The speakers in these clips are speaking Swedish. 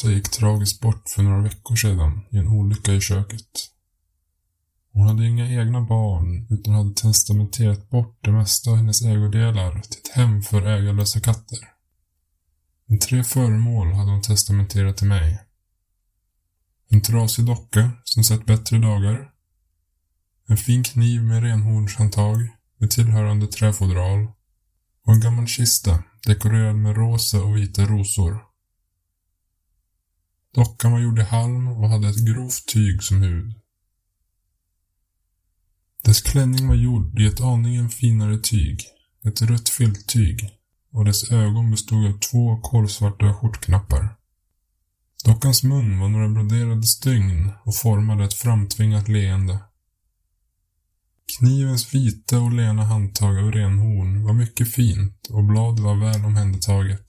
moster gick tragiskt bort för några veckor sedan i en olycka i köket. Hon hade inga egna barn utan hade testamenterat bort det mesta av hennes ägodelar till ett hem för ägarlösa katter. Men tre föremål hade hon testamenterat till mig. En trasig docka som sett bättre dagar. En fin kniv med renhornshandtag med tillhörande träfodral. Och en gammal kista dekorerad med rosa och vita rosor. Dockan var gjord i halm och hade ett grovt tyg som hud. Dess klänning var gjord i ett aningen finare tyg, ett rött filttyg, och dess ögon bestod av två kolsvarta skjortknappar. Dockans mun var några broderade stygn och formade ett framtvingat leende. Knivens vita och lena handtag av renhorn var mycket fint och bladet var väl omhändertaget.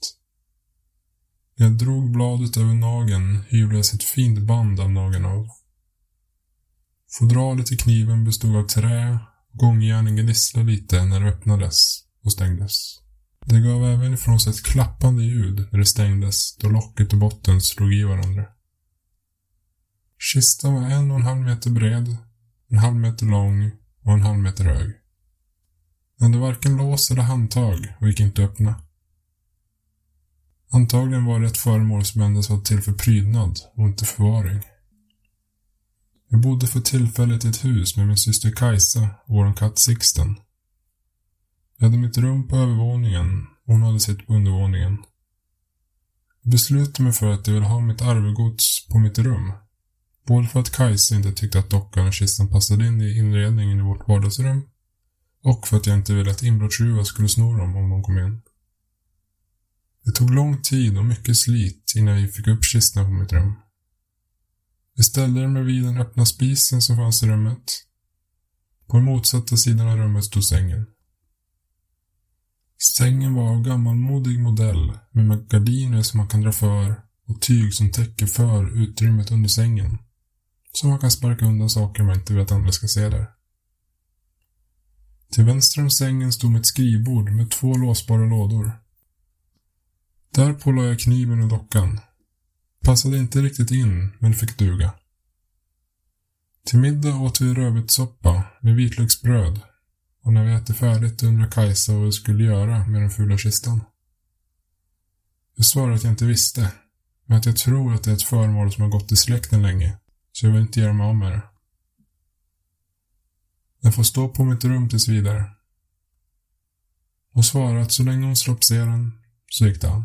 När jag drog bladet över nageln hyvlades ett fint band av nageln av. Fodralet i kniven bestod av trä och gångjärnen gnisslade lite när det öppnades och stängdes. Det gav även ifrån sig ett klappande ljud när det stängdes då locket och botten slog i varandra. Kistan var en och en halv meter bred, en halv meter lång och en halv meter hög. Den hade varken lås eller handtag och gick inte att öppna. Antagligen var det ett föremål som endast var till för prydnad och inte förvaring. Jag bodde för tillfället i ett hus med min syster Kajsa och vår katt Sixten. Jag hade mitt rum på övervåningen och hon hade sitt på undervåningen. Jag beslutade mig för att jag ville ha mitt arvegods på mitt rum. Både för att Kajsa inte tyckte att dockan och kistan passade in i inredningen i vårt vardagsrum och för att jag inte ville att inbrottstjuvar skulle sno dem om de kom in. Det tog lång tid och mycket slit innan vi fick upp kistan på mitt rum. Vi ställde den bredvid den öppna spisen som fanns i rummet. På den motsatta sidan av rummet stod sängen. Sängen var av gammalmodig modell med gardiner som man kan dra för och tyg som täcker för utrymmet under sängen. Så man kan sparka undan saker man inte vill att andra ska se där. Till vänster om sängen stod mitt skrivbord med två låsbara lådor. Därpå la jag kniven och dockan. Passade inte riktigt in, men fick duga. Till middag åt vi rödbetssoppa med vitlöksbröd och när vi ätit färdigt undrade Kajsa vad vi skulle göra med den fula kistan. Jag svarade att jag inte visste, men att jag tror att det är ett föremål som har gått i släkten länge, så jag vill inte göra mig av med det. Den får stå på mitt rum tills vidare. Hon svarade att så länge hon slapp se den, så gick det an.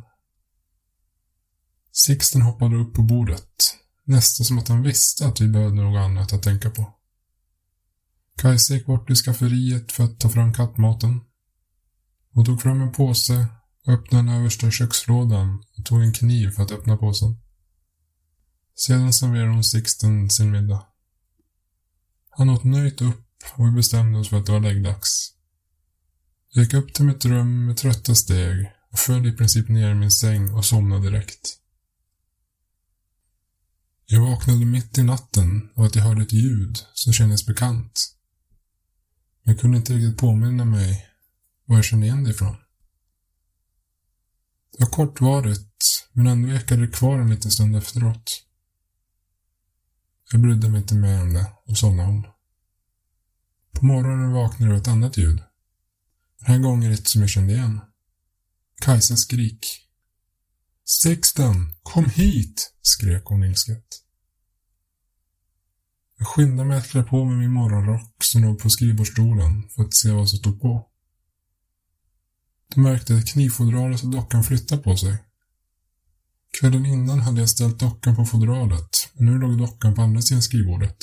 Sixten hoppade upp på bordet, nästan som att han visste att vi behövde något annat att tänka på. Kajsa gick bort till skafferiet för att ta fram kattmaten. Hon tog fram en påse, öppnade den översta kökslådan och tog en kniv för att öppna påsen. Sedan serverade hon Sixten sin middag. Han åt nöjt upp och vi bestämde oss för att det var läggdags. Jag gick upp till mitt rum med trötta steg och föll i princip ner i min säng och somnade direkt. Jag vaknade mitt i natten och att jag hörde ett ljud som kändes bekant. Jag kunde inte riktigt påminna mig var jag kände igen det ifrån. Det var kortvarigt, men ändå ekade det kvar en liten stund efteråt. Jag brydde mig inte mer om det och somnade om. På morgonen vaknade jag av ett annat ljud. Den här gången ett som jag kände igen. Kajsas skrik. Sixten, kom hit! skrek hon ilsket. Jag skyndade mig att klä på mig min morgonrock som låg på skrivbordsstolen för att se vad som stod på. Då märkte jag att knivfodralet och dockan flyttade på sig. Kvällen innan hade jag ställt dockan på fodralet, men nu låg dockan på andra sidan skrivbordet.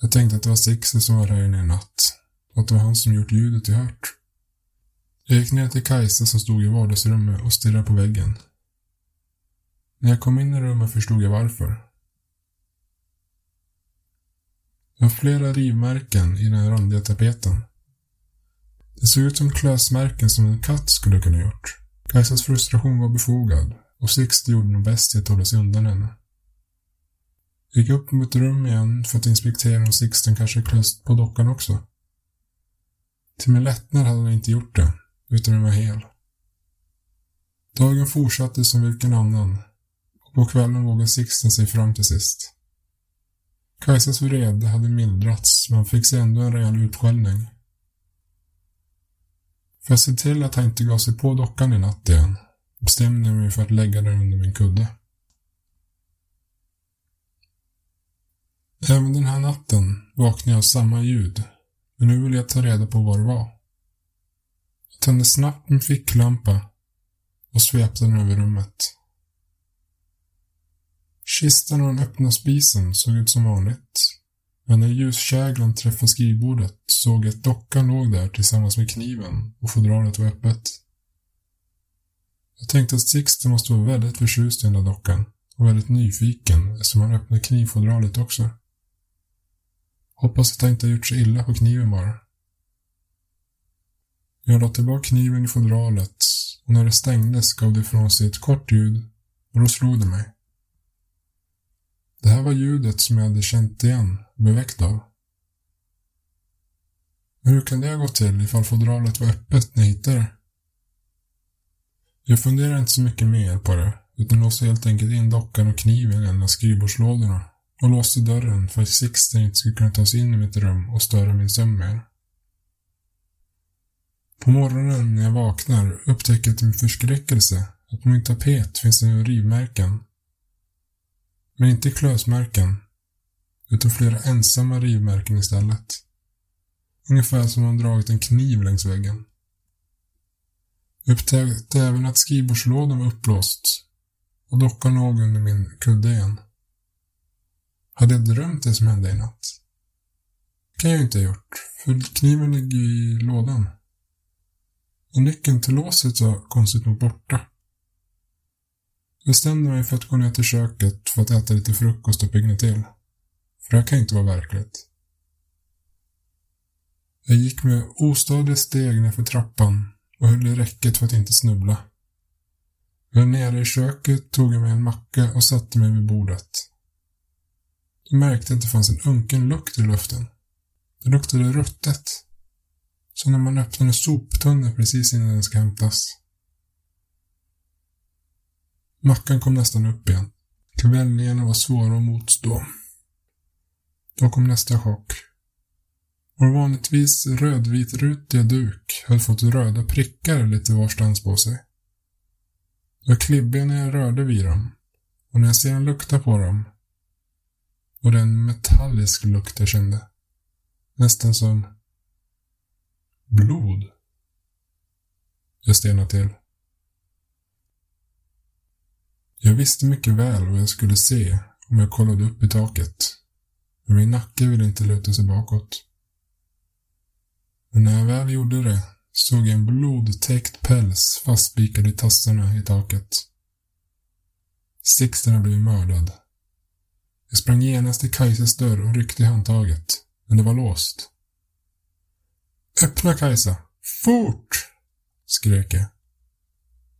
Jag tänkte att det var Sixer som var här inne i natt och att det var han som gjort ljudet jag hört. Jag gick ner till Kajsa som stod i vardagsrummet och stirrade på väggen. När jag kom in i rummet förstod jag varför. Det var flera rivmärken i den randiga tapeten. Det såg ut som klösmärken som en katt skulle kunna gjort. Kajsas frustration var befogad och Sixten gjorde nog bäst i att hålla sig undan henne. Jag gick upp på mitt rum igen för att inspektera om Sixten kanske klöst på dockan också. Till min lättnad hade han inte gjort det, utan den var hel. Dagen fortsatte som vilken annan. och på kvällen vågade Sixten sig fram till sist. Kajsas vrede hade mildrats, men han fick sig ändå en rejäl utskällning. För att se till att han inte gav sig på dockan i natt igen bestämde jag mig för att lägga den under min kudde. Även den här natten vaknade jag av samma ljud, men nu ville jag ta reda på vad det var. Jag tände snabbt min ficklampa och svepte den över rummet. Kistan och den öppna spisen såg ut som vanligt, men när ljuskäglan träffade skrivbordet såg jag att dockan låg där tillsammans med kniven och fodralet var öppet. Jag tänkte att Sixten måste vara väldigt förtjust i den där dockan och väldigt nyfiken eftersom han öppnade knivfodralet också. Hoppas att han inte har gjort sig illa på kniven bara. Jag la tillbaka kniven i fodralet och när det stängdes gav det ifrån sig ett kort ljud och då slog det mig. Det här var ljudet som jag hade känt igen och beväckt väckt av. Men hur kan det ha gått till ifall fodralet var öppet när jag hittade det? Jag funderade inte så mycket mer på det, utan låste helt enkelt in dockan och kniven i en av skrivbordslådorna och låste dörren för att Sixten inte skulle kunna ta sig in i mitt rum och störa min sömn mer. På morgonen när jag vaknar upptäcker jag till min förskräckelse att på min tapet finns det rivmärken. Men inte klösmärken, utan flera ensamma rivmärken istället. Ungefär som om man dragit en kniv längs väggen. Jag upptäckte även att skrivbordslådan var upplåst och dockan låg under min kudde igen. Hade jag drömt det som hände i natt? kan jag inte ha gjort, för kniven ligger i lådan. Och nyckeln till låset var konstigt nog borta. Jag bestämde mig för att gå ner till köket för att äta lite frukost och pigna till. För det här kan inte vara verkligt. Jag gick med ostadiga steg nerför trappan och höll i räcket för att inte snubbla. Jag nere i köket, tog jag mig en macka och satte mig vid bordet. Jag märkte att det fanns en unken lukt i luften. Det luktade ruttet. Som när man öppnar en soptunna precis innan den ska hämtas. Mackan kom nästan upp igen. Kvällningarna var svåra att motstå. Då kom nästa chock. Vår vanligtvis rödvitrutiga duk hade fått röda prickar lite varstans på sig. De var klibbiga när jag rörde vid dem och när jag sedan luktade på dem var det en metallisk lukt jag kände. Nästan som blod. Jag stelnade till. Jag visste mycket väl vad jag skulle se om jag kollade upp i taket. Men min nacke ville inte luta sig bakåt. Men när jag väl gjorde det såg jag en blodtäckt päls fastspikad i tassarna i taket. Sixten hade blivit mördad. Jag sprang genast till Kajsas dörr och ryckte i handtaget, men det var låst. Öppna Kajsa! Fort! skrek jag.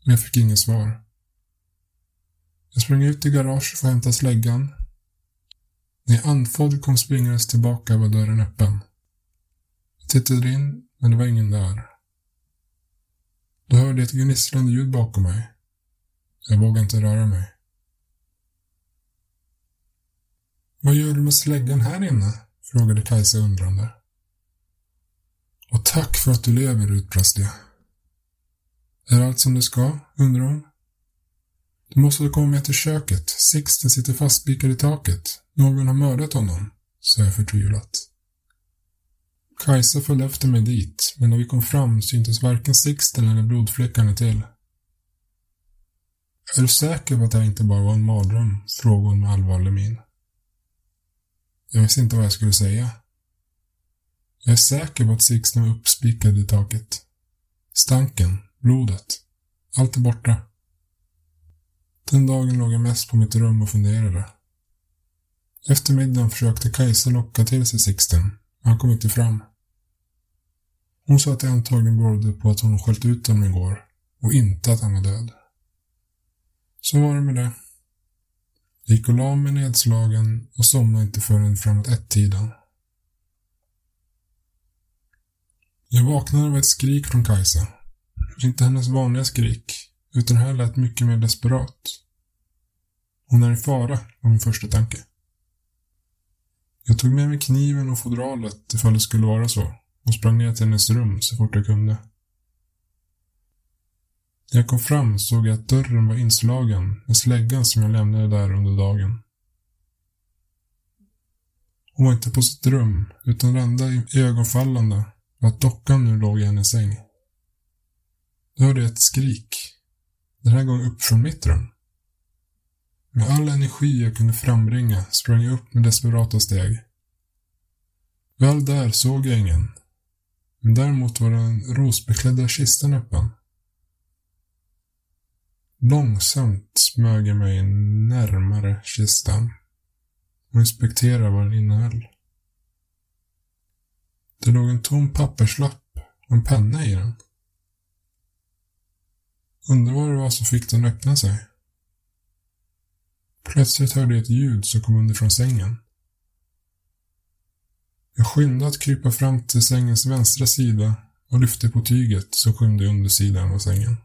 Men jag fick inget svar. Jag sprang ut i garaget för att hämta släggan. När jag andfådd kom springandes tillbaka var dörren öppen. Jag tittade in, men det var ingen där. Då hörde jag ett gnisslande ljud bakom mig. Jag vågade inte röra mig. Vad gör du med släggan här inne? frågade Kajsa undrande. Och tack för att du lever, utbrast jag. Är allt som det ska? undrar hon. Du måste komma med till köket. Sixten sitter fastspikad i taket. Någon har mördat honom, sa jag förtvivlat. Kajsa följde efter mig dit, men när vi kom fram syntes varken Sixten eller blodfläckarna till. Är du säker på att det här inte bara var en mardröm? frågade hon med allvarlig min. Jag visste inte vad jag skulle säga. Jag är säker på att Sixten var uppspikad i taket. Stanken, blodet, allt är borta. Den dagen låg jag mest på mitt rum och funderade. Efter middagen försökte Kajsa locka till sig Sixten, men han kom inte fram. Hon sa att det antagligen berodde på att hon sköljt ut honom igår och inte att han var död. Så var det med det. Jag gick och la mig nedslagen och somnade inte förrän framåt ett-tiden. Jag vaknade av ett skrik från Kajsa. Inte hennes vanliga skrik, utan det här lät mycket mer desperat. Hon är i fara, var min första tanke. Jag tog med mig kniven och fodralet ifall det skulle vara så och sprang ner till hennes rum så fort jag kunde. När jag kom fram såg jag att dörren var inslagen med släggan som jag lämnade där under dagen. Hon var inte på sitt rum, utan det enda ögonfallande och att dockan nu låg i hennes säng. Då hörde jag ett skrik. Den här gången upp från mitt rum. Med all energi jag kunde frambringa sprang jag upp med desperata steg. Väl där såg jag ingen. Men däremot var den rosbeklädda kistan öppen. Långsamt smög jag mig närmare kistan och inspekterade vad den innehöll. Det låg en tom papperslapp och en penna i den. Undrar vad det var som fick den att öppna sig. Plötsligt hörde jag ett ljud som kom underifrån sängen. Jag skyndade att krypa fram till sängens vänstra sida och lyfte på tyget som skymde undersidan av sängen.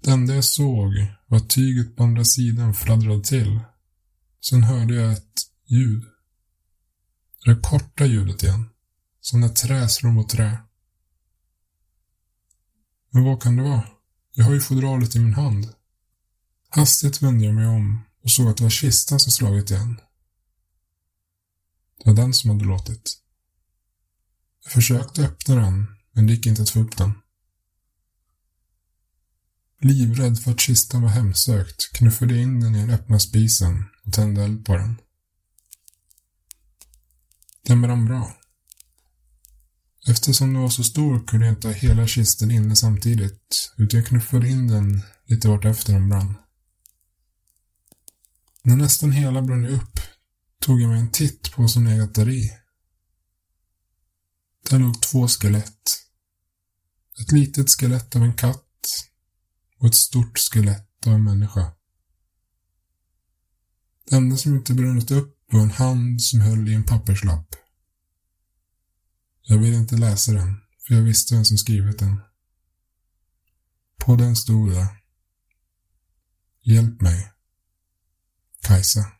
Det enda jag såg var att tyget på andra sidan fladdrade till. Sen hörde jag ett ljud. Det korta ljudet igen. Som när trä slår mot trä. Men vad kan det vara? Jag har ju fodralet i min hand. Hastigt vände jag mig om och såg att det var kistan som slagit igen. Det var den som hade låtit. Jag försökte öppna den, men det gick inte att få upp den. Livrädd för att kistan var hemsökt knuffade jag in den i den öppna spisen och tände eld på den. Den brann bra. Eftersom den var så stor kunde jag inte ha hela kisten inne samtidigt, utan jag knuffade in den lite vartefter den brann. När nästan hela brann upp tog jag mig en titt på vad som legat där i. Där låg två skelett. Ett litet skelett av en katt och ett stort skelett av en människa. Det enda som inte brunnit upp var en hand som höll i en papperslapp. Jag ville inte läsa den, för jag visste vem som skrivit den. På den stod det Hjälp mig. Kajsa.